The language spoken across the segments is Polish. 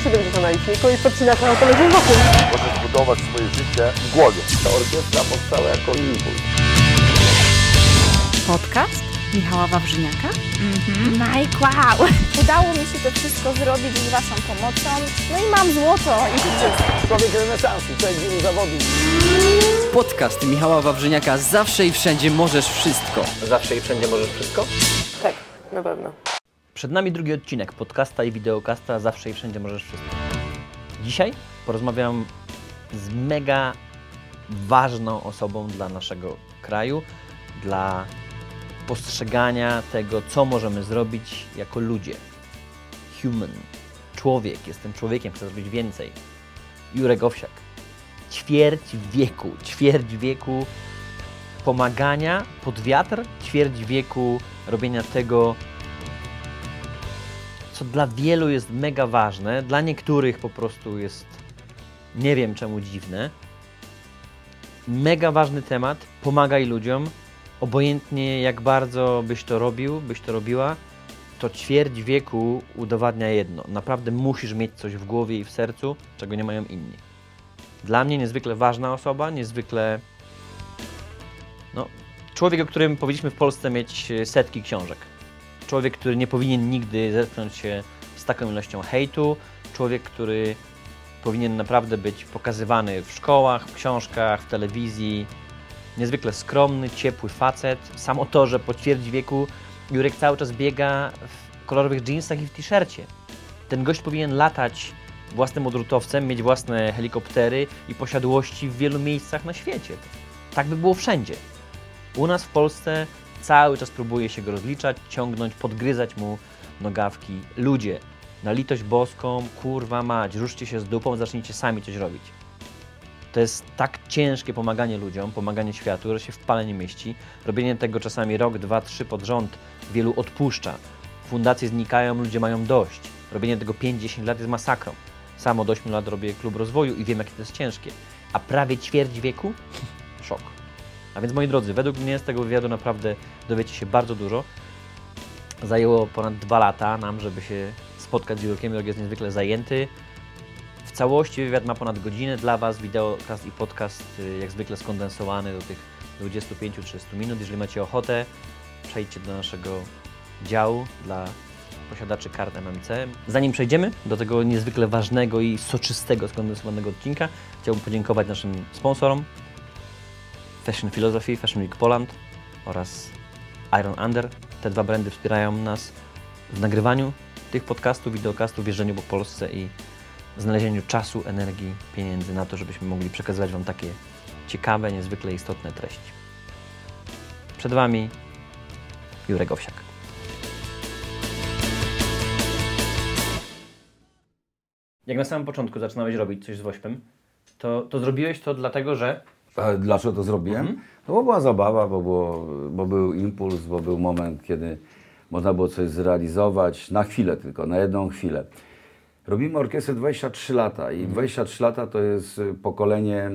170 na liczniku i podcinasz na autologiem wokół. Możesz budować swoje życie w głowie. Ta orkiestra powstała jako impuls. Podcast Michała Wawrzyniaka. Mike, wow! Udało mi się to wszystko zrobić z Waszą pomocą. No i mam złoto i. Człowiek renesansu, człowiek wielu zawodów. Podcast Michała Wawrzyniaka Zawsze i wszędzie możesz wszystko. Zawsze i wszędzie możesz wszystko? Tak, na pewno. Przed nami drugi odcinek podcasta i wideokasta Zawsze i wszędzie możesz wszystko. Dzisiaj porozmawiam z mega ważną osobą dla naszego kraju, dla postrzegania tego, co możemy zrobić jako ludzie. Human. Człowiek. Jestem człowiekiem, chcę zrobić więcej. Jurek Owsiak. Ćwierć wieku. Ćwierć wieku pomagania pod wiatr, ćwierć wieku robienia tego, co dla wielu jest mega ważne, dla niektórych po prostu jest nie wiem czemu dziwne. Mega ważny temat, pomagaj ludziom, obojętnie jak bardzo byś to robił, byś to robiła, to ćwierć wieku udowadnia jedno. Naprawdę musisz mieć coś w głowie i w sercu, czego nie mają inni. Dla mnie niezwykle ważna osoba, niezwykle no, człowiek, o którym powinniśmy w Polsce mieć e, setki książek. Człowiek, który nie powinien nigdy zetknąć się z taką ilością hejtu. Człowiek, który powinien naprawdę być pokazywany w szkołach, w książkach, w telewizji. Niezwykle skromny, ciepły facet. Samo to, że po ćwierć wieku Jurek cały czas biega w kolorowych jeansach i w t-shircie. Ten gość powinien latać własnym odrutowcem, mieć własne helikoptery i posiadłości w wielu miejscach na świecie. Tak by było wszędzie. U nas w Polsce cały czas próbuje się go rozliczać, ciągnąć, podgryzać mu nogawki. Ludzie, na litość boską, kurwa mać, ruszcie się z dupą, zacznijcie sami coś robić. To jest tak ciężkie pomaganie ludziom, pomaganie światu, że się w pale nie mieści. Robienie tego czasami rok, dwa, trzy pod rząd wielu odpuszcza. Fundacje znikają, ludzie mają dość. Robienie tego 5-10 lat jest masakrą. Sam od 8 lat robię klub rozwoju i wiem, jakie to jest ciężkie. A prawie ćwierć wieku? Szok. A więc moi drodzy, według mnie z tego wywiadu naprawdę dowiecie się bardzo dużo. Zajęło ponad dwa lata nam, żeby się spotkać z Jurkiem. Jurek jest niezwykle zajęty. W całości wywiad ma ponad godzinę dla Was, wideokast i podcast y, jak zwykle skondensowany do tych 25-30 minut. Jeżeli macie ochotę, przejdźcie do naszego działu dla posiadaczy kart MMC. Zanim przejdziemy do tego niezwykle ważnego i soczystego, skondensowanego odcinka, chciałbym podziękować naszym sponsorom, Fashion Philosophy, Fashion Week Poland oraz Iron Under. Te dwa brandy wspierają nas w nagrywaniu tych podcastów, wideokastów, wjeżdżaniu po Polsce i znalezieniu czasu, energii, pieniędzy na to, żebyśmy mogli przekazywać Wam takie ciekawe, niezwykle istotne treści. Przed Wami Jurek Owsiak. Jak na samym początku zaczynałeś robić coś z Wośpem, to, to zrobiłeś to dlatego, że A dlaczego to zrobiłem? Mhm. No bo była zabawa, bo, było, bo był impuls, bo był moment, kiedy można było coś zrealizować na chwilę tylko, na jedną chwilę. Robimy orkiestrę 23 lata i 23 lata to jest y, pokolenie e,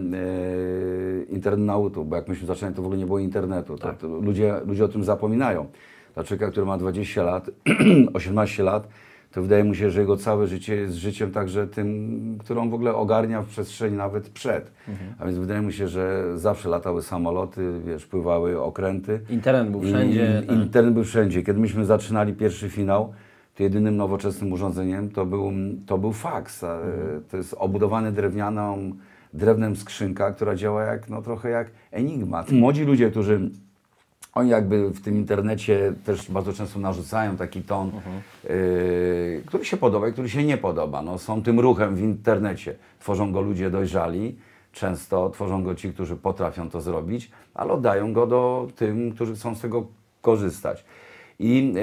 internautów, bo jak myśmy zaczynali, to w ogóle nie było internetu. To, to ludzie, ludzie o tym zapominają. Dla człowieka, który ma 20 lat, 18 lat, to wydaje mu się, że jego całe życie jest życiem także tym, którą w ogóle ogarnia w przestrzeni nawet przed. A więc wydaje mu się, że zawsze latały samoloty, wiesz, pływały okręty. internet był wszędzie. I, tak. internet był wszędzie. Kiedy myśmy zaczynali pierwszy finał, to jedynym nowoczesnym urządzeniem to był, to był faks. E, To jest obudowany drewnianą, drewnem skrzynka, która działa jak, no, trochę jak enigma. Młodzi ludzie, którzy oni jakby w tym internecie też bardzo często narzucają taki ton, yy, który się podoba i który się nie podoba. No, są tym ruchem w internecie. Tworzą go ludzie dojrzali, często tworzą go ci, którzy potrafią to zrobić, ale oddają go do tym, którzy chcą z tego korzystać. I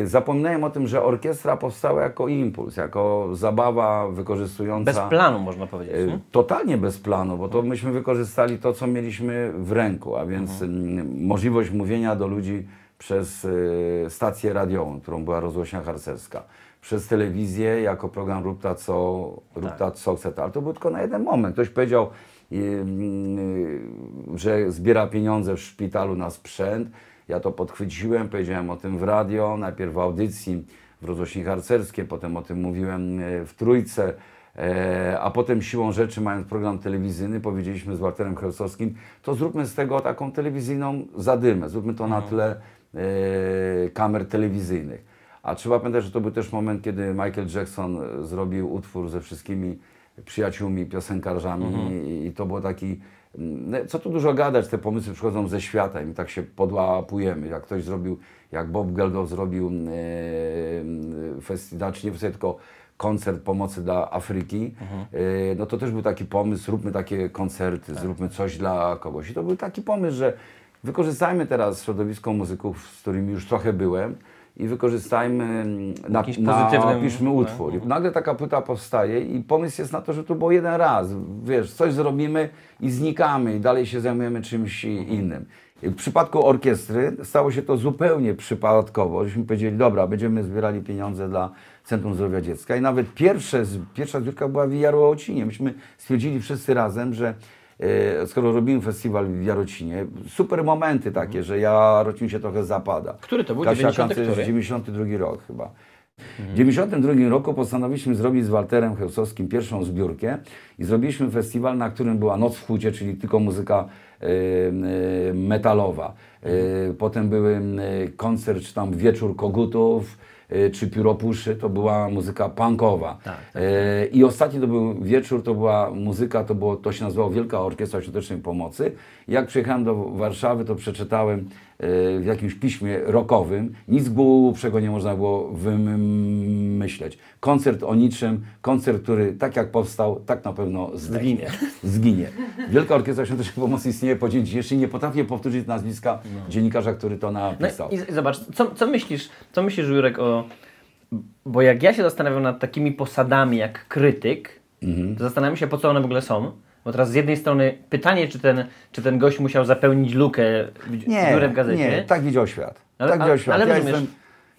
yy, zapominają o tym, że orkiestra powstała jako impuls, jako zabawa wykorzystująca... Bez planu można powiedzieć. Y, nie? Totalnie bez planu, bo to myśmy wykorzystali to, co mieliśmy w ręku, a więc mm, możliwość mówienia do ludzi przez y, stację radiową, którą była rozgłośnia harcerska, przez telewizję jako program Rób ta co, rób ta, co chce. Ale to był tylko na jeden moment. Ktoś powiedział, y, y, że zbiera pieniądze w szpitalu na sprzęt. Ja to podchwyciłem, powiedziałem o tym w radio, najpierw w audycji w rozrośnie harcerskie, potem o tym mówiłem e, w Trójce, e, a potem siłą rzeczy, mając program telewizyjny, powiedzieliśmy z Walterem Chełsowskim, to zróbmy z tego taką telewizyjną zadymę, zróbmy to na tle e, kamer telewizyjnych. A trzeba pamiętać, że to był też moment, kiedy Michael Jackson zrobił utwór ze wszystkimi przyjaciółmi, piosenkarzami i, i to było taki, co tu dużo gadać, te pomysły przychodzą ze świata i my tak się podłapujemy. Jak ktoś zrobił, jak Bob Geldof zrobił e, festiwal, znaczy nie festiwal, tylko koncert pomocy dla Afryki, e, no to też był taki pomysł, zróbmy takie koncerty, zróbmy coś dla kogoś. I to był taki pomysł, że wykorzystajmy teraz środowisko muzyków, z którymi już trochę byłem i wykorzystajmy mm, na, Jakimś na pozytywnym- piszmy utwór. I nagle taka płyta powstaje i pomysł jest na to, że to było jeden raz. Wiesz, coś zrobimy i znikamy i dalej się zajmujemy czymś innym. W przypadku orkiestry stało się to zupełnie przypadkowo, żeśmy powiedzieli, dobra, będziemy zbierali pieniądze dla Centrum Zdrowia Dziecka i nawet pierwsze, pierwsza zbiórka była w Jarocinie. Myśmy stwierdzili wszyscy razem, że skoro robimy festiwal w Jarocinie, super momenty takie, że Jarocin się trochę zapada. Który to był? Kasia 90 Kancer, który? 92 rok chyba. W 92 roku postanowiliśmy zrobić z Walterem Chełsowskim pierwszą zbiórkę i zrobiliśmy festiwal, na którym była Noc w Hucie, czyli tylko muzyka e, e, metalowa. E, potem były e, koncert, czy tam wieczór kogutów, e, czy pióropuszy, to była muzyka punkowa. E, I ostatni to był wieczór, to była muzyka, to, było, to się nazywało Wielka Orkiestra Świątecznej Pomocy. Jak przyjechałem do Warszawy, to przeczytałem w jakimś piśmie rockowym, nic głupszego nie można było wymyśleć. Koncert o niczym, koncert, który tak jak powstał, tak na pewno zginie. Zginie. Wielka Orkiestra Świątecznej Pomocy istnieje po dzień dzisiejszy. Nie potrafię powtórzyć nazwiska dziennikarza, który to No napisał. i z- zobacz, co, co myślisz, co myślisz Jurek o... Bo jak ja się zastanawiam nad takimi posadami jak krytyk, Mhm. to zastanawiam się po co one w ogóle są. Bo teraz z jednej strony pytanie, czy ten, czy ten gość musiał zapełnić lukę w, Nie, dziurę w gazecie. nie, tak widział świat. Ale- tak widział świat. ale ja, rozumiesz- jestem,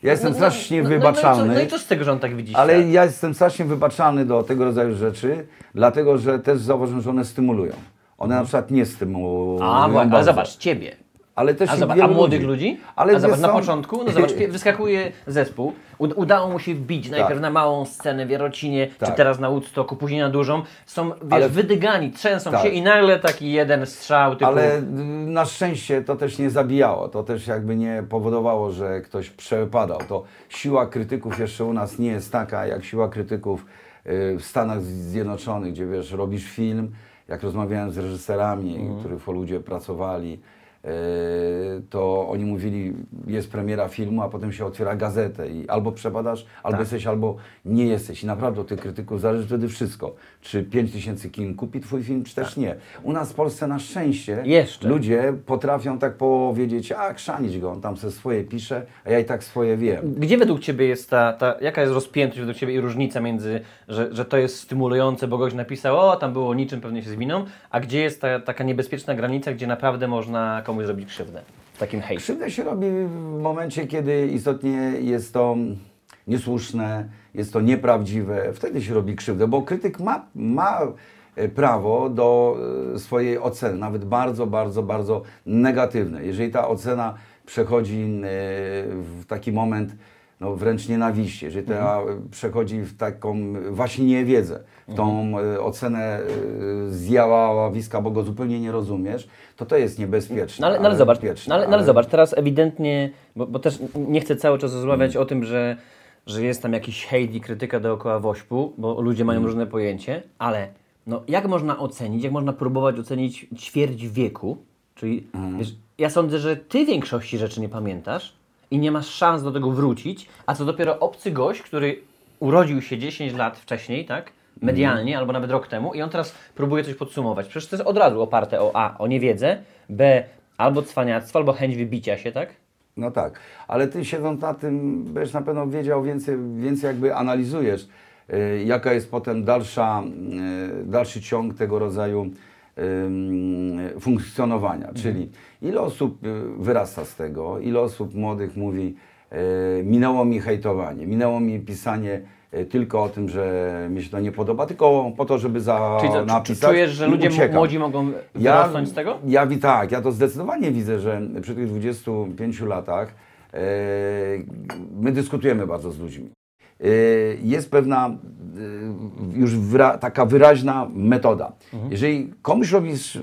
ja jestem No, no, strasznie no, wybaczalny. No, no, i co, no i co z tego, że on tak widzi Ale świat? ja jestem strasznie wybaczalny do tego rodzaju rzeczy, dlatego że też zauważyłem, że one stymulują. One na przykład nie stymulują. A, ale bardzo. zobacz, ciebie. Ale też A, zobacz, a młodych ludzi. ludzi? Ale a zobacz, na początku, no zobacz, wyskakuje zespół, ud- udało mu się wbić najpierw na małą scenę w Jarocinie, czy Tak. teraz na Woodstocku, później na dużą. Są, wiesz, Ale- wydygani, trzęsą Tak. się i nagle taki jeden strzał typu... Ale y, na szczęście to też nie zabijało, to też jakby nie powodowało, że ktoś przepadał. To siła krytyków jeszcze u nas nie jest taka, jak siła krytyków y, w Stanach Zjednoczonych, gdzie wiesz, robisz film, jak rozmawiałem z reżyserami, Mhm. których ludzie pracowali, to oni mówili, jest premiera filmu, a potem się otwiera gazetę i albo przepadasz, Tak. albo jesteś, albo nie jesteś. I naprawdę od tych krytyków zależy wtedy wszystko. Czy 5 tysięcy kin kupi twój film, czy też nie. U nas w Polsce na szczęście Tak. Jeszcze. ludzie potrafią tak powiedzieć, a krzanić go, on tam se swoje pisze, a ja i tak swoje wiem. Gdzie według Ciebie jest ta, ta, jaka jest rozpiętość według Ciebie i różnica między, że, że to jest stymulujące, bo goś napisał, o tam było niczym, pewnie się zwiną, a gdzie jest ta taka niebezpieczna granica, gdzie naprawdę można komuś zrobić krzywdę w takim hejcie? Krzywdę się robi w momencie, kiedy istotnie jest to niesłuszne, jest to nieprawdziwe, wtedy się robi krzywdę, bo krytyk ma, ma e, prawo do e, swojej oceny, nawet bardzo, bardzo, bardzo negatywnej. Jeżeli ta ocena przechodzi e, w taki moment no, wręcz nienawiści, jeżeli ta przechodzi w taką właśnie niewiedzę, w tą e, ocenę e, zjawiska, bo go zupełnie nie rozumiesz, to to jest niebezpieczne. No ale, no ale zobacz, bezpieczne, no ale, no ale zobacz, teraz ewidentnie, bo, bo też nie chcę cały czas rozmawiać o tym, że, że jest tam jakiś hejt i krytyka dookoła wośpu, bo ludzie mają różne pojęcie, ale no, jak można ocenić, jak można próbować ocenić ćwierć wieku, czyli wiesz, ja sądzę, że ty większości rzeczy nie pamiętasz i nie masz szans do tego wrócić, a co dopiero obcy gość, który urodził się 10 lat wcześniej, tak? Medialnie, albo nawet rok temu, i on teraz próbuje coś podsumować. Przecież to jest od razu oparte o A, o niewiedzę, B, albo cwaniactwo, albo chęć wybicia się, tak? No tak, ale ty siedząc na tym, będziesz na pewno wiedział więcej, więcej jakby analizujesz, y, jaka jest potem dalsza, y, dalszy ciąg tego rodzaju funkcjonowania, czyli ile osób y, wyrasta z tego, ile osób młodych mówi, y, minęło mi hejtowanie, minęło mi pisanie y, tylko o tym, że mi się to nie podoba, tylko po to, żeby za Czyli co, czy- czy napisać czujesz, że ludzie uciekam. młodzi mogą wyrosnąć z tego? Ja tak, ja to zdecydowanie widzę, że przy tych 25 latach E, my dyskutujemy bardzo z ludźmi. E, jest pewna e, już wyra taka wyraźna metoda. Jeżeli komuś robisz e,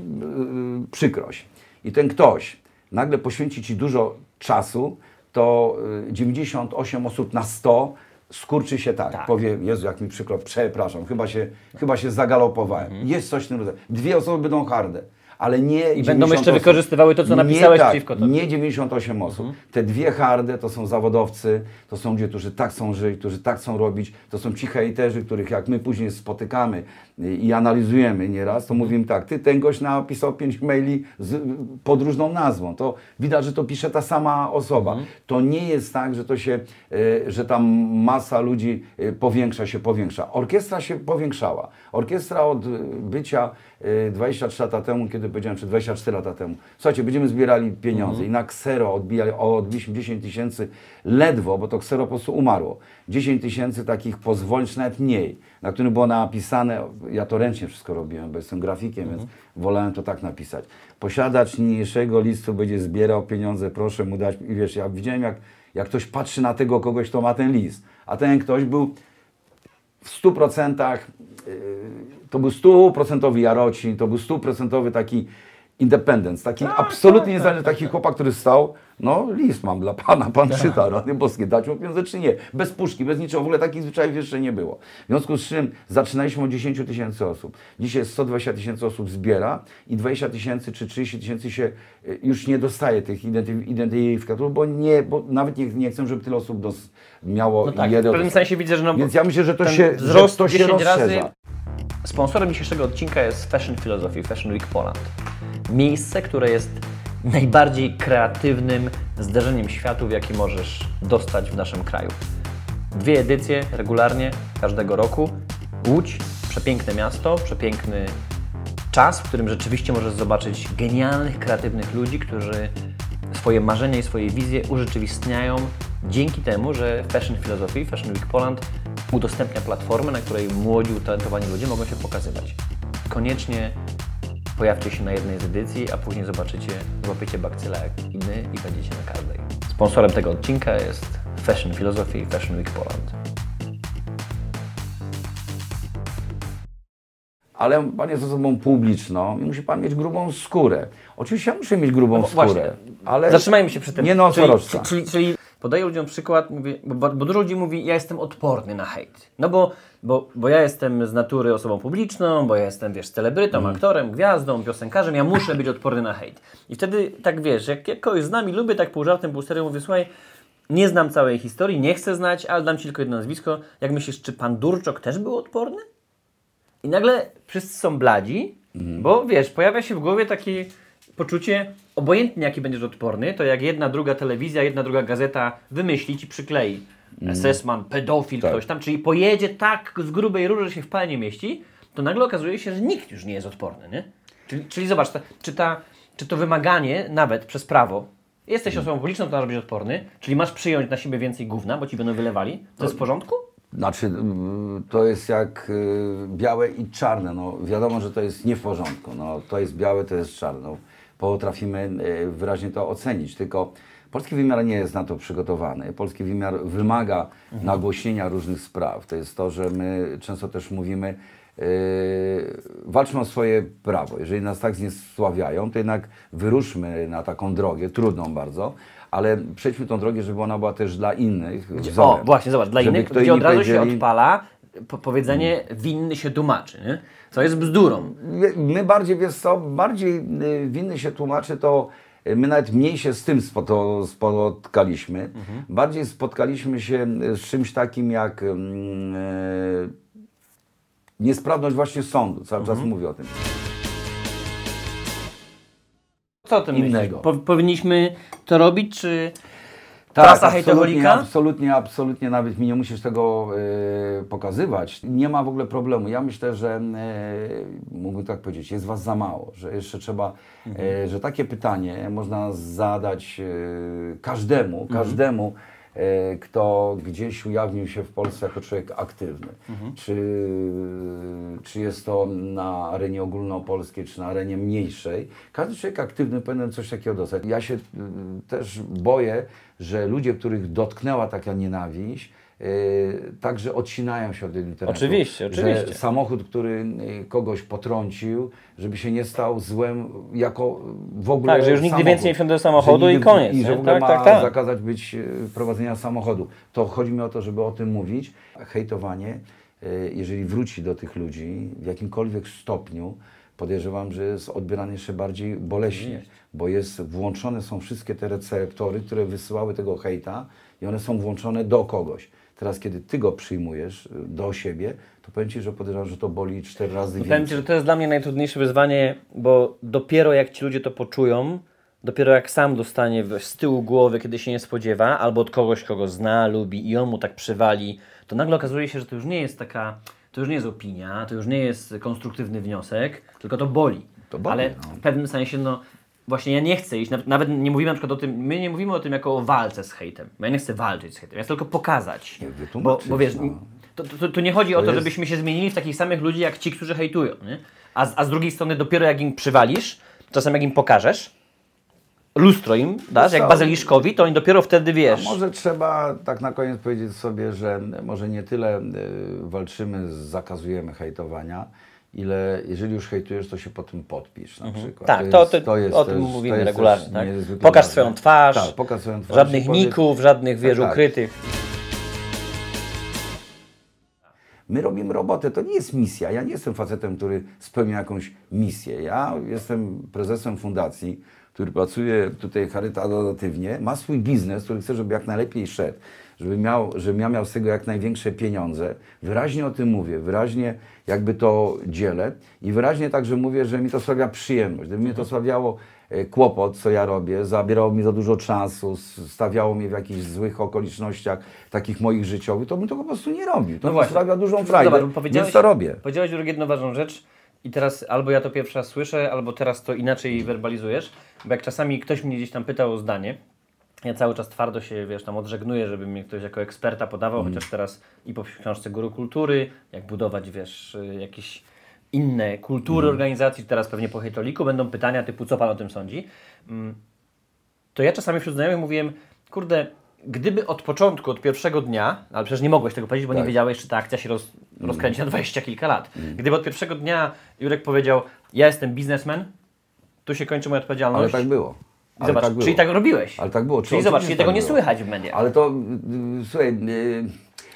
przykrość i ten ktoś nagle poświęci ci dużo czasu, to e, 98 osób na 100 skurczy się tak, powie, Jezu, jak mi przykro, przepraszam, chyba się, chyba się zagalopowałem. Jest coś w tym rodzaju. Dwie osoby będą harde, ale nie Mhm. I będą 90 jeszcze wykorzystywały to, co Nie napisałeś tak, przeciwko tobie. Nie 98 osób. Te dwie harde to są zawodowcy, to są ludzie, którzy tak chcą żyć, którzy tak chcą robić, to są ci hejterzy, których jak my później spotykamy i, analizujemy nieraz, to mówimy tak, ty ten gość napisał pięć maili z, pod różną nazwą. To widać, że to pisze ta sama osoba. To nie jest tak, że to się, e, że tam masa ludzi e, powiększa się, powiększa. Orkiestra się powiększała. Orkiestra od e, bycia e, 23 lata temu, kiedy powiedziałem, czy 24 lata temu, słuchajcie, będziemy zbierali pieniądze i na Ksero odbijali, o, odbiliśmy 10 tysięcy ledwo, bo to Ksero po prostu umarło. 10 tysięcy takich pozwoleń, czy nawet mniej, na którym było napisane, ja to ręcznie wszystko robiłem, bo jestem grafikiem, więc wolałem to tak napisać. Posiadacz niniejszego listu będzie zbierał pieniądze, proszę mu dać. I wiesz, ja widziałem, jak, jak ktoś patrzy na tego kogoś, kto ma ten list, a ten ktoś był w 100% yy, to był stuprocentowy Jarocin, to był stuprocentowy taki independent, taki absolutnie niezależny, taki chłopak, który stał, no list mam dla pana, pan czyta, rady boskie, dać mu pieniądze czy nie, bez puszki, bez niczego, w ogóle takich zwyczajów jeszcze nie było. W związku z czym zaczynaliśmy od 10 tysięcy osób. Dzisiaj 120 tysięcy osób zbiera i 20 tysięcy czy 30 tysięcy się y, już nie dostaje tych identyf- identyfikatorów, bo, nie, bo nawet nie, nie chcę, żeby tyle osób dos- miało No tak, w pewnym sensie widzę, że no, Więc ja myślę, że to się, wzrost że to się 10 razy rozszerza. Sponsorem dzisiejszego odcinka jest Fashion Philosophy, Fashion Week Poland. Miejsce, które jest najbardziej kreatywnym zderzeniem światów, jaki możesz dostać w naszym kraju. Dwie edycje regularnie każdego roku. Łódź, przepiękne miasto, przepiękny czas, w którym rzeczywiście możesz zobaczyć genialnych, kreatywnych ludzi, którzy swoje marzenia i swoje wizje urzeczywistniają dzięki temu, że Fashion Philosophy, Fashion Week Poland udostępnia platformę, na której młodzi, utalentowani ludzie mogą się pokazywać. Koniecznie pojawcie się na jednej z edycji, a później zobaczycie, złapiecie bakcyla jak inny i będziecie na każdej. Sponsorem tego odcinka jest Fashion Philosophy, Fashion Week Poland. Ale pan jest osobą publiczną i musi pan mieć grubą skórę. Oczywiście ja muszę mieć grubą No skórę, właśnie. ale Zatrzymajmy się przy tym. nie no, czyli, czyli, czyli podaję ludziom przykład, mówię, bo, bo dużo ludzi mówi, ja jestem odporny na hejt. No bo, bo, bo ja jestem z natury osobą publiczną, bo ja jestem, wiesz, celebrytą, Mhm. aktorem, gwiazdą, piosenkarzem, ja muszę być odporny na hejt. I wtedy tak wiesz, jak, jak kogoś z nami lubię, tak pół żartem, pół serio, mówię, słuchaj, nie znam całej historii, nie chcę znać, ale dam Ci tylko jedno nazwisko. Jak myślisz, czy pan Durczok też był odporny? I nagle wszyscy są bladzi, bo wiesz, pojawia się w głowie takie poczucie, obojętnie jaki będziesz odporny, to jak jedna, druga telewizja, jedna, druga gazeta wymyśli ci przykleji. SS-man, pedofil, Tak. ktoś tam, czyli pojedzie tak z grubej rury, że się w palnie mieści, to nagle okazuje się, że nikt już nie jest odporny, nie? Czyli, czyli zobacz, ta, czy, ta, czy to wymaganie nawet przez prawo, jesteś osobą publiczną, to masz być odporny, czyli masz przyjąć na siebie więcej gówna, bo ci będą wylewali, to jest w porządku? Znaczy, to jest jak y, białe i czarne. No, wiadomo, że to jest nie w porządku. No, to jest białe, to jest czarne. Potrafimy y, wyraźnie to ocenić, tylko polski wymiar nie jest na to przygotowany. Polski wymiar wymaga nagłośnienia różnych spraw. To jest to, że my często też mówimy, yy, walczmy o swoje prawo. Jeżeli nas tak zniesławiają, to jednak wyruszmy na taką drogę, trudną bardzo, ale przejdźmy tą drogę, żeby ona była też dla innych O, wzorem. właśnie, zobacz, dla Żeby innych, gdzie od razu się odpala po powiedzenie winny się tłumaczy, nie? Co jest bzdurą. My- My bardziej, wiesz co, bardziej y, winny się tłumaczy, to y, my nawet mniej się z tym spotkaliśmy. Bardziej spotkaliśmy się y, z czymś takim jak y, niesprawność właśnie sądu. Cały czas mówię o tym. Co o tym Innego. Po, powinniśmy to robić, czy Tak, trasa absolutnie, hejtoholika? absolutnie, absolutnie, nawet mi nie musisz tego y, pokazywać. Nie ma w ogóle problemu. Ja myślę, że y, mógłbym tak powiedzieć, jest was za mało, że jeszcze trzeba, Mhm. y, że takie pytanie można zadać y, każdemu, Mhm. każdemu e, kto gdzieś ujawnił się w Polsce jako człowiek aktywny. Czy, czy jest to na arenie ogólnopolskiej, czy na arenie mniejszej. Każdy człowiek aktywny powinien coś takiego dostać. Ja się y, też boję, że ludzie, których dotknęła taka nienawiść, także odcinają się od internetu. Oczywiście, oczywiście. Że samochód, który y, kogoś potrącił, żeby się nie stał złem jako w ogóle Tak, że już nigdy samochód. więcej nie wsiądę do samochodu Że i nigdy- koniec, I że w ogóle Tak, ma tak, tak. zakazać być y, prowadzenia samochodu. To chodzi mi o to, żeby o tym mówić. Hejtowanie, y, jeżeli wróci do tych ludzi w jakimkolwiek stopniu, podejrzewam, że jest odbierane jeszcze bardziej boleśnie, bo jest, włączone są wszystkie te receptory, które wysyłały tego hejta i one są włączone do kogoś. Teraz, kiedy ty go przyjmujesz y, do siebie, to powiem ci, że podejrzewam, że to boli cztery razy Powiem Ci, więcej. że to jest dla mnie najtrudniejsze wyzwanie, bo dopiero jak ci ludzie to poczują, dopiero jak sam dostanie z tyłu głowy, kiedy się nie spodziewa, albo od kogoś, kogo zna, lubi i on mu tak przywali, to nagle okazuje się, że to już nie jest taka, to już nie jest opinia, to już nie jest konstruktywny wniosek, tylko to boli. To boli, Ale no. w pewnym sensie, no właśnie ja nie chcę iść, nawet- nie mówimy na przykład o tym, my nie mówimy o tym jako o walce z hejtem, ja nie chcę walczyć z hejtem, ja chcę tylko pokazać. Nie, Bo, bo wiesz, no. to, to, to nie chodzi o to, jest- żebyśmy się zmienili w takich samych ludzi jak ci, którzy hejtują, nie? A, z- a z drugiej strony dopiero jak im przywalisz, czasem jak im pokażesz, lustro im dasz, jak bazyliszkowi, to oni dopiero wtedy A wiesz. może trzeba tak na koniec powiedzieć sobie, że może nie tyle y, walczymy, zakazujemy hejtowania, ile jeżeli już hejtujesz, to się po tym podpisz na przykład. Tak, to, jest- to, jest o tym też- mówimy to regularnie. Tak? Pokaż swoją twarz, Tak, pokaż swoją twarz. żadnych ników, żadnych wiesz, tak. ukrytych. My robimy robotę, to nie jest misja. Ja nie jestem facetem, który spełnia jakąś misję. Ja jestem prezesem fundacji, który pracuje tutaj charytatywnie, ma swój biznes, który chce, żeby jak najlepiej szedł, żeby miał, żebym ja miał z tego jak największe pieniądze. Wyraźnie o tym mówię, wyraźnie jakby to dzielę i wyraźnie także mówię, że mi to sprawia przyjemność. Gdyby mnie to sprawiało e, kłopot, co ja robię, zabierało mi za dużo czasu, stawiało mnie w jakichś złych okolicznościach, takich moich życiowych, to bym to po prostu nie robił. To No mi właśnie. sprawia dużą frajdę, powiedziałeś, więc to robię. Powiedziałeś Jurek jedną ważną rzecz i teraz albo ja to pierwszy raz słyszę, albo teraz to inaczej werbalizujesz, bo jak czasami ktoś mnie gdzieś tam pytał o zdanie, ja cały czas twardo się, wiesz, tam odżegnuję, żeby mnie ktoś jako eksperta podawał, Mm. chociaż teraz i po książce Guru Kultury, jak budować, wiesz, y, jakieś inne kultury Mm. organizacji, teraz pewnie po hejtoliku będą pytania typu, co Pan o tym sądzi? Mm, to ja czasami wśród znajomych mówiłem, kurde, gdyby od początku, od pierwszego dnia, ale przecież nie mogłeś tego powiedzieć, bo nie Tak. wiedziałeś, czy ta akcja się roz, rozkręci na dwadzieścia kilka lat. Gdyby od pierwszego dnia Jurek powiedział, ja jestem biznesmen, tu się kończy moja odpowiedzialność. Ale tak było. I zobacz, tak czyli tak robiłeś. Ale tak było. Czyli Czy- zobacz, czyli tego tak nie było. słychać w mediach. Ale to, y, słuchaj, y,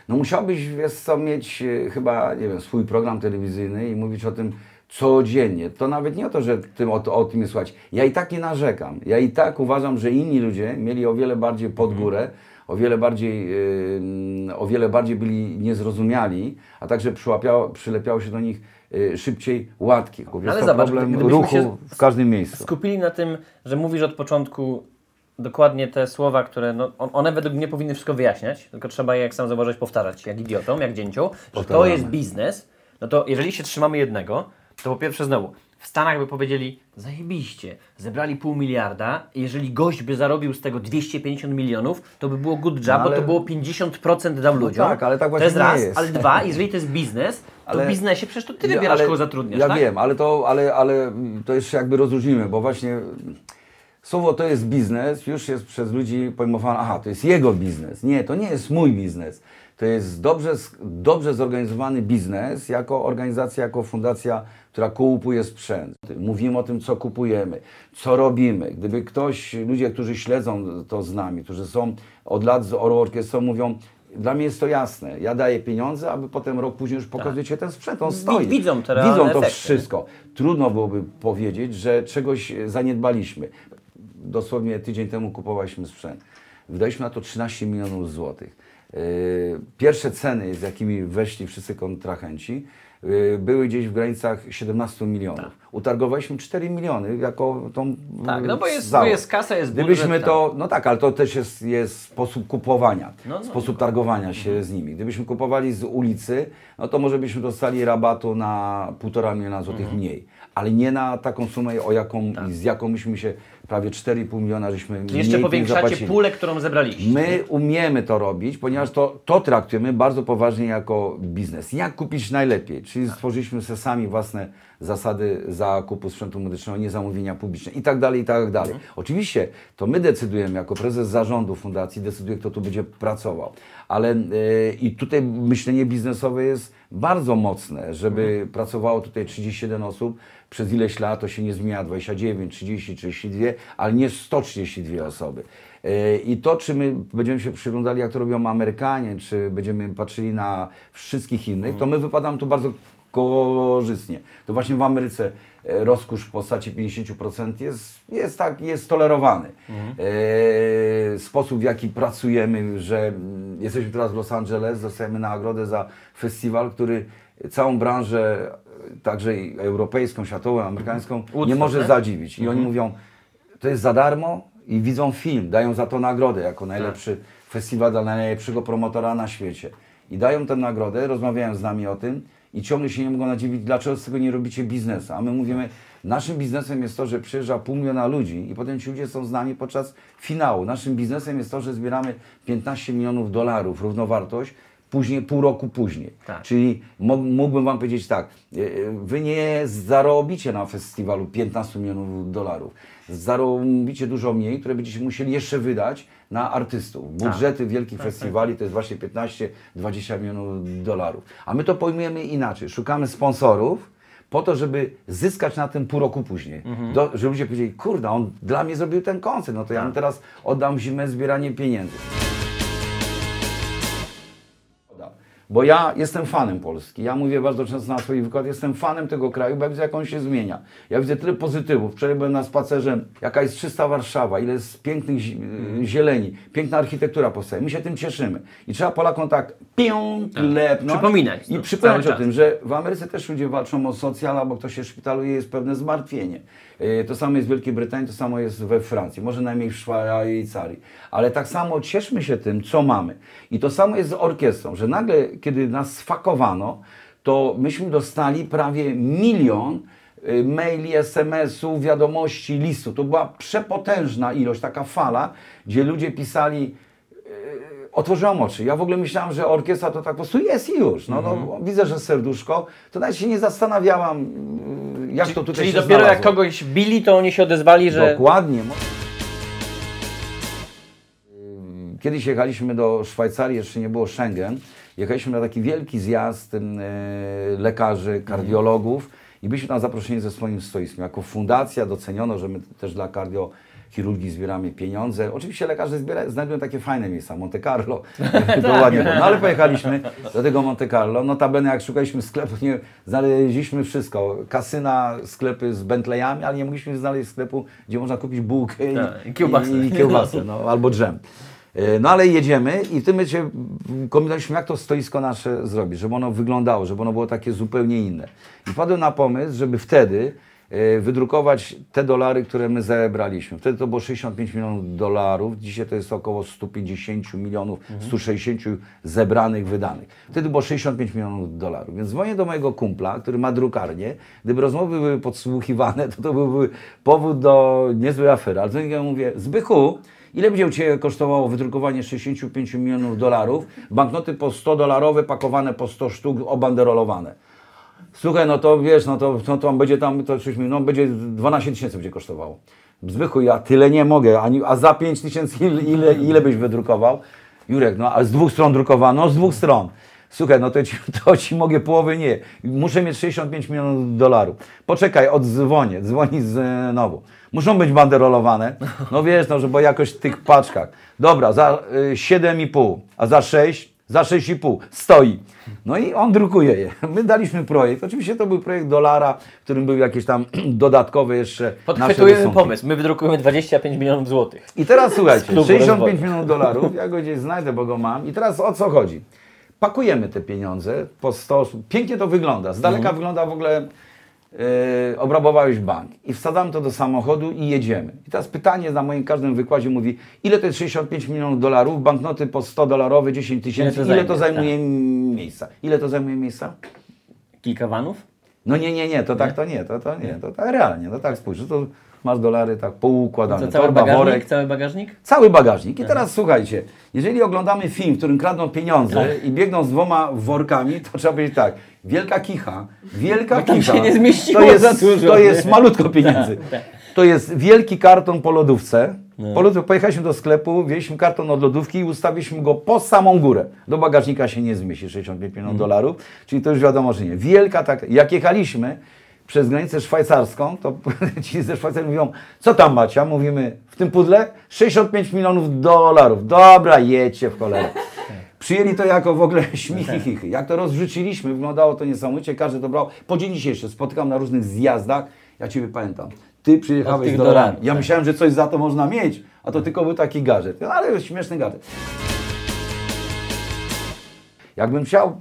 no musiałbyś, wiesz co, mieć y, chyba, nie wiem, swój program telewizyjny i mówić o tym codziennie. To nawet nie o to, że tym, o, o tym jest słuchać. Ja i tak nie narzekam. Ja i tak uważam, że inni ludzie mieli o wiele bardziej pod Mhm. górę, o wiele bardziej, y, o wiele bardziej byli niezrozumiali, a także przylepiało się do nich y, szybciej łatki. Jest ale to zobacz, problem ruchu w każdym miejscu. skupili na tym, że mówisz od początku dokładnie te słowa, które no, on- one według mnie powinny wszystko wyjaśniać, tylko trzeba je, jak sam zauważyłeś, powtarzać, jak idiotą, jak dzięcią, że to jest biznes, no to jeżeli się trzymamy jednego, to po pierwsze znowu, w Stanach by powiedzieli, zajebiście, zebrali pół miliarda, jeżeli gość by zarobił z tego 250 milionów, to by było good job, No bo ale- to było 50% dał ludziom. tak, ale tak To właśnie jest nie raz, jest. ale dwa, jeżeli to jest biznes, to Ale- w biznesie przecież to ty wybierasz, ale kogo zatrudniasz, Ja tak? wiem, ale to, ale, ale to jeszcze jakby rozróżnimy, bo właśnie słowo to jest biznes, już jest przez ludzi pojmowane, aha, to jest jego biznes. Nie, to nie jest mój biznes. To jest dobrze, dobrze zorganizowany biznes jako organizacja, jako fundacja, która kupuje sprzęt. Mówimy o tym, co kupujemy, co robimy. Gdyby ktoś, ludzie, którzy śledzą to z nami, którzy są od lat z Oro Orkiestrą, mówią, dla mnie jest to jasne. Ja daję pieniądze, aby potem rok później już pokazujecie ten sprzęt. On stoi. widzą te Widzą to efekty. wszystko. Trudno byłoby powiedzieć, że czegoś zaniedbaliśmy. Dosłownie tydzień temu kupowaliśmy sprzęt. Wydaliśmy na to 13 milionów złotych. Yy, Pierwsze ceny, z jakimi weszli wszyscy kontrahenci, były gdzieś w granicach 17 milionów. utargowaliśmy 4 miliony jako tą Tak, no bo jest, bo jest kasa, jest budżet. Gdybyśmy tak. to, no tak, ale to też jest, jest sposób kupowania, No, no. sposób targowania się z nimi. Gdybyśmy kupowali z ulicy, no to może byśmy dostali rabatu na półtora miliona złotych Mhm. mniej. Ale nie na taką sumę, o jaką, z jaką myśmy się prawie 4,5 miliona żeśmy Czyli jeszcze powiększacie pulę, którą zebraliście. My umiemy to robić, ponieważ to, to traktujemy bardzo poważnie jako biznes. Jak kupić najlepiej? Czyli stworzyliśmy sobie sami własne zasady zakupu sprzętu medycznego, niezamówienia publiczne i tak dalej, i tak dalej. Oczywiście to my decydujemy, jako prezes zarządu fundacji, decyduje, kto tu będzie pracował. Ale e, i tutaj myślenie biznesowe jest bardzo mocne, żeby pracowało tutaj 37 osób, przez ileś lat to się nie zmienia, 29, 30, 32, ale nie 132 osoby. E, I to, czy my będziemy się przyglądali, jak to robią Amerykanie, czy będziemy patrzyli na wszystkich innych, to my wypadamy tu bardzo korzystnie. To właśnie w Ameryce e, rozkusz w postaci 50% jest, jest tak, jest tolerowany. E, sposób, w jaki pracujemy, że mm, jesteśmy teraz w Los Angeles, dostajemy nagrodę za festiwal, który całą branżę, e, także i europejską, światową, amerykańską, nie Woodstock, może tak? zadziwić. I oni mówią, to jest za darmo i widzą film, dają za to nagrodę jako najlepszy festiwal dla najlepszego promotora na świecie. I dają tę nagrodę, rozmawiają z nami o tym i ciągle się nie mogą nadziwić, dlaczego z tego nie robicie biznesu. A my mówimy, naszym biznesem jest to, że przyjeżdża pół miliona ludzi i potem ci ludzie są z nami podczas finału. Naszym biznesem jest to, że zbieramy 15 milionów dolarów, równowartość, później, pół roku później. Tak. Czyli mógłbym Wam powiedzieć tak, e, e, Wy nie zarobicie na festiwalu 15 milionów dolarów. Zarobicie dużo mniej, które będziecie musieli jeszcze wydać na artystów. Budżety wielkich festiwali to jest właśnie 15-20 milionów dolarów. A my to pojmujemy inaczej. Szukamy sponsorów po to, żeby zyskać na tym pół roku później. Do, żeby ludzie powiedzieli, kurde, on dla mnie zrobił ten koncert, no to ja mu teraz oddam zimę zbieranie pieniędzy. Bo ja jestem fanem Polski. Ja mówię bardzo często na swoich wykładach, jestem fanem tego kraju, bo ja widzę, jak on się zmienia. Ja widzę tyle pozytywów. Wczoraj byłem na spacerze, jaka jest czysta Warszawa, ile jest pięknych zi- zieleni, piękna architektura powstaje. My się tym cieszymy. I trzeba Polakom tak pią. Przypominać, I no, przypominać cały o czas. tym, że w Ameryce też ludzie walczą o socjal, bo ktoś się szpitaluje, jest pewne zmartwienie. Yy, To samo jest w Wielkiej Brytanii, to samo jest we Francji, może najmniej w Szwajcarii. Ale tak samo cieszmy się tym, co mamy. I to samo jest z orkiestrą, że nagle, kiedy nas sfakowano, to myśmy dostali prawie milion y, maili, SMS-ów, wiadomości, listów. To była przepotężna ilość, taka fala, gdzie ludzie pisali, otworzyłam oczy. Ja w ogóle myślałam, że orkiestra to tak po prostu jest i już. No, Mhm. no, widzę, że serduszko, to nawet się nie zastanawiałam, y, jak to tutaj Czyli się dopiero jak znalazło. kogoś bili, to oni się odezwali, że... Dokładnie. Kiedyś jechaliśmy do Szwajcarii, jeszcze nie było Schengen. Jechaliśmy na taki wielki zjazd e, lekarzy, kardiologów i byliśmy tam zaproszeni ze swoim stoiskiem. Jako fundacja doceniono, że my też dla kardiochirurgii zbieramy pieniądze. Oczywiście lekarze zbiera, znajdują takie fajne miejsca, Monte Carlo, to ładnie było. No ale pojechaliśmy do tego Monte Carlo. Notabene jak szukaliśmy sklepu, nie, znaleźliśmy wszystko. Kasyna, sklepy z Bentleyami, ale nie mogliśmy znaleźć sklepu, gdzie można kupić bułkę i, Tak, i kiełbasę. i, kiełbasę no, albo dżem. E, No ale jedziemy i w tym momencie kombinowaliśmy, jak to stoisko nasze zrobić, żeby ono wyglądało, żeby ono było takie zupełnie inne. I padłem na pomysł, żeby wtedy e, wydrukować te dolary, które my zebraliśmy. Wtedy to było 65 milionów dolarów, dzisiaj to jest około 150 milionów, 160 zebranych, wydanych. Wtedy było 65 milionów dolarów. Więc dzwonię do mojego kumpla, który ma drukarnię. Gdyby rozmowy były podsłuchiwane, to to byłby powód do niezłej afery. Ale i mówię, Zbychu, Ile będzie Ciebie kosztowało wydrukowanie 65 milionów dolarów? Banknoty po 100 dolarowe, pakowane po 100 sztuk, obanderolowane. Słuchaj, no to wiesz, no to, no to będzie tam, to coś no będzie 12 tysięcy będzie kosztowało. Zbychu, ja tyle nie mogę, ani, a za 5 tysięcy ile, ile, ile byś wydrukował? Jurek, no ale z dwóch stron drukowano, z dwóch stron. Słuchaj, no to ci, to ci mogę połowy nie. Muszę mieć 65 milionów dolarów. Poczekaj, odzwonię, dzwoni znowu. Muszą być banderolowane. No wiesz, no, że bo jakoś w tych paczkach. Dobra, za y, 7,5, a za 6, za 6,5 stoi. No i on drukuje je. My daliśmy projekt. Oczywiście to był projekt dolara, w którym były jakieś tam dodatkowe jeszcze Podchwytujemy pomysł. My wydrukujemy 25 milionów złotych. I teraz słuchajcie, klubu 65 rozwoju. milionów dolarów, ja go gdzieś znajdę, bo go mam. I teraz o co chodzi? Pakujemy te pieniądze po 100, pięknie to wygląda. Z daleka Mhm. wygląda w ogóle e, obrabowałeś bank i wsadzamy to do samochodu i jedziemy. I teraz pytanie na moim każdym wykładzie mówi, ile to jest 65 milionów dolarów, banknoty po 100 dolarowe, 10 tysięcy, Ile to ile to zajmuje miejsca? Ile to zajmuje miejsca? Kilka vanów? No nie, nie, nie, to tak to nie, to, to nie, to tak realnie, no tak spójrz, to masz dolary tak poukładane, To cały torba, bagażnik? worek, Cały bagażnik? cały bagażnik. I teraz słuchajcie, jeżeli oglądamy film, w którym kradną pieniądze i biegną z dwoma workami, to trzeba powiedzieć tak, wielka kicha, wielka Bo tam kicha, się nie zmieściło to jest, za dużo, to jest malutko pieniędzy. tak. To jest wielki karton po lodówce. No. Po lodówce pojechaliśmy do sklepu, wzięliśmy karton od lodówki i ustawiliśmy go po samą górę. Do bagażnika się nie zmieści 65 Mhm. milionów dolarów, czyli to już wiadomo, że nie. Wielka tak, jak jechaliśmy przez granicę szwajcarską, to ci ze Szwajcarii mówią, co tam macie? A mówimy, w tym pudle 65 milionów dolarów. Dobra, jedźcie w cholerę. Przyjęli to jako w ogóle śmichy, chichy. Jak to rozrzuciliśmy, wyglądało to niesamowicie, każdy to brał. Po dzień dzisiejszy spotykam na różnych zjazdach, ja Ciebie pamiętam. Ty przyjechałeś z dolarami. dolarów, Ja tak. myślałem, że coś za to można mieć, a to tylko był taki gadżet. No, Ale śmieszny gadżet. Jakbym chciał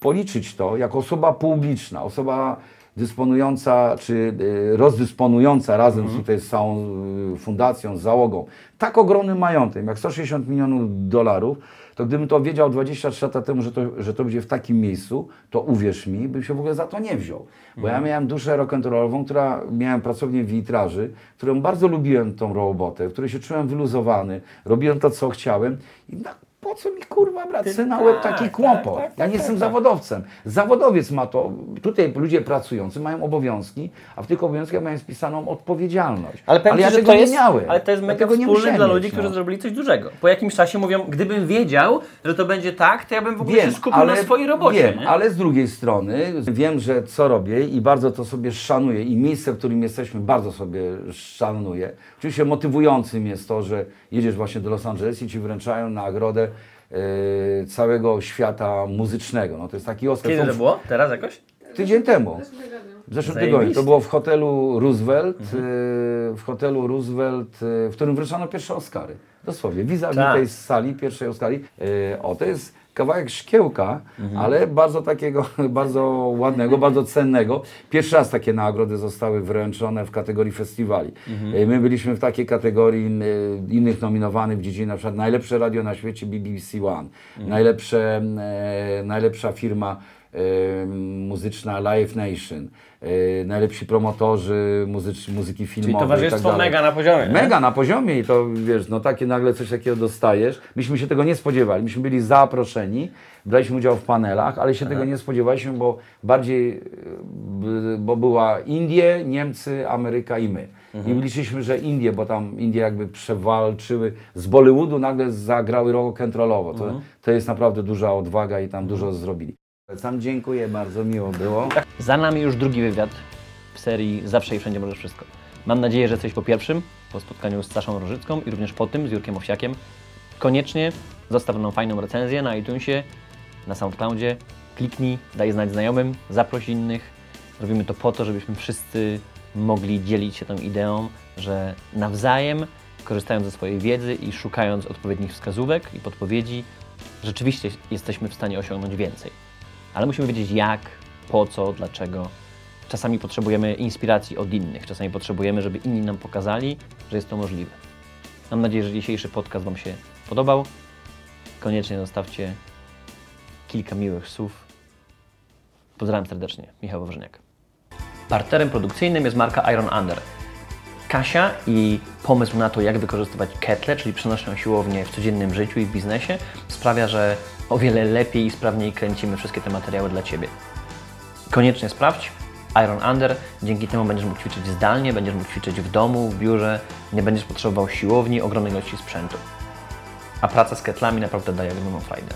policzyć to jako osoba publiczna, osoba dysponująca czy y, rozdysponująca razem Mhm. z, tutaj z całą y, fundacją, z załogą, tak ogromny majątek, jak 160 milionów dolarów, to gdybym to wiedział 23 lata temu, że to, że to będzie w takim miejscu, to uwierz mi, bym się w ogóle za to nie wziął. Bo Mhm. ja miałem duszę rock'n'rollową, która miałem pracownię w witraży, którą bardzo lubiłem tą robotę, w której się czułem wyluzowany, robiłem to, co chciałem i na, po co mi kurwa brać sobie na łeb taki kłopot? ja nie jestem zawodowcem. Zawodowiec ma to, tutaj ludzie pracujący mają obowiązki, a w tych obowiązkach mają spisaną odpowiedzialność. Ale powiem ja Ci, tego to jest, nie miałem. ale to jest Ja mega nie wspólne musiałem dla mieć, ludzi, no. którzy zrobili coś dużego. Po jakimś czasie mówią, gdybym wiedział, że to będzie tak, to ja bym w ogóle się skupił na swojej robocie. Wiem, nie? ale z drugiej strony wiem, że co robię i bardzo to sobie szanuję i miejsce, w którym jesteśmy bardzo sobie szanuję. Oczywiście motywującym jest to, że jedziesz właśnie do Los Angeles i Ci wręczają nagrodę e, całego świata muzycznego. No to jest taki Oscar. Kiedy to było? Teraz jakoś? Tydzień temu. W zeszłym tygodniu. To było w hotelu Roosevelt, e, w hotelu Roosevelt, e, w którym wręczano pierwsze Oscary. Dosłownie, vis-a-vis Tak. tej sali, pierwszej Oscari. E, O, to jest kawałek szkiełka, ale bardzo takiego, bardzo ładnego, bardzo cennego. Pierwszy raz takie nagrody zostały wręczone w kategorii festiwali. E, My byliśmy w takiej kategorii e, innych nominowanych w dziedzinie na przykład najlepsze radio na świecie BBC One, najlepsze, e, najlepsza firma muzyczna Live Nation, e, najlepsi promotorzy muzycz, muzyki filmowej. i towarzystwo tak dalej. mega na poziomie, nie? Mega na poziomie i to wiesz, no takie nagle coś takiego dostajesz. Myśmy się tego nie spodziewali. Myśmy byli zaproszeni, braliśmy udział w panelach, ale się tego nie spodziewaliśmy, bo bardziej, b- bo była Indie, Niemcy, Ameryka i my. I liczyliśmy, że Indie, bo tam Indie jakby przewalczyły z Bollywoodu, nagle zagrały rock'n'rollowo. To, to jest naprawdę duża odwaga i tam dużo zrobili. Sam dziękuję, bardzo miło było. Za nami już drugi wywiad w serii Zawsze i Wszędzie Możesz Wszystko. Mam nadzieję, że jesteś po pierwszym, po spotkaniu z Saszą Rożycką i również po tym z Jurkiem Owsiakiem. Koniecznie zostaw nam fajną recenzję na iTunesie, na SoundCloudzie. Kliknij, daj znać znajomym, zaproś innych. Robimy to po to, żebyśmy wszyscy mogli dzielić się tą ideą, że nawzajem, korzystając ze swojej wiedzy i szukając odpowiednich wskazówek i podpowiedzi, rzeczywiście jesteśmy w stanie osiągnąć więcej. Ale musimy wiedzieć jak, po co, dlaczego. Czasami potrzebujemy inspiracji od innych, czasami potrzebujemy, żeby inni nam pokazali, że jest to możliwe. Mam nadzieję, że dzisiejszy podcast Wam się podobał. Koniecznie zostawcie kilka miłych słów. Pozdrawiam serdecznie, Michał Wawrzyniak. Partnerem produkcyjnym jest marka Iron Under. Kasia i pomysł na to, jak wykorzystywać ketle, czyli przenośną siłownię w codziennym życiu i w biznesie, sprawia, że o wiele lepiej i sprawniej kręcimy wszystkie te materiały dla Ciebie. Koniecznie sprawdź Iron Under, dzięki temu będziesz mógł ćwiczyć zdalnie, będziesz mógł ćwiczyć w domu, w biurze, nie będziesz potrzebował siłowni, ogromnej ilości sprzętu. A praca z ketlami naprawdę daje ogromną frajdę.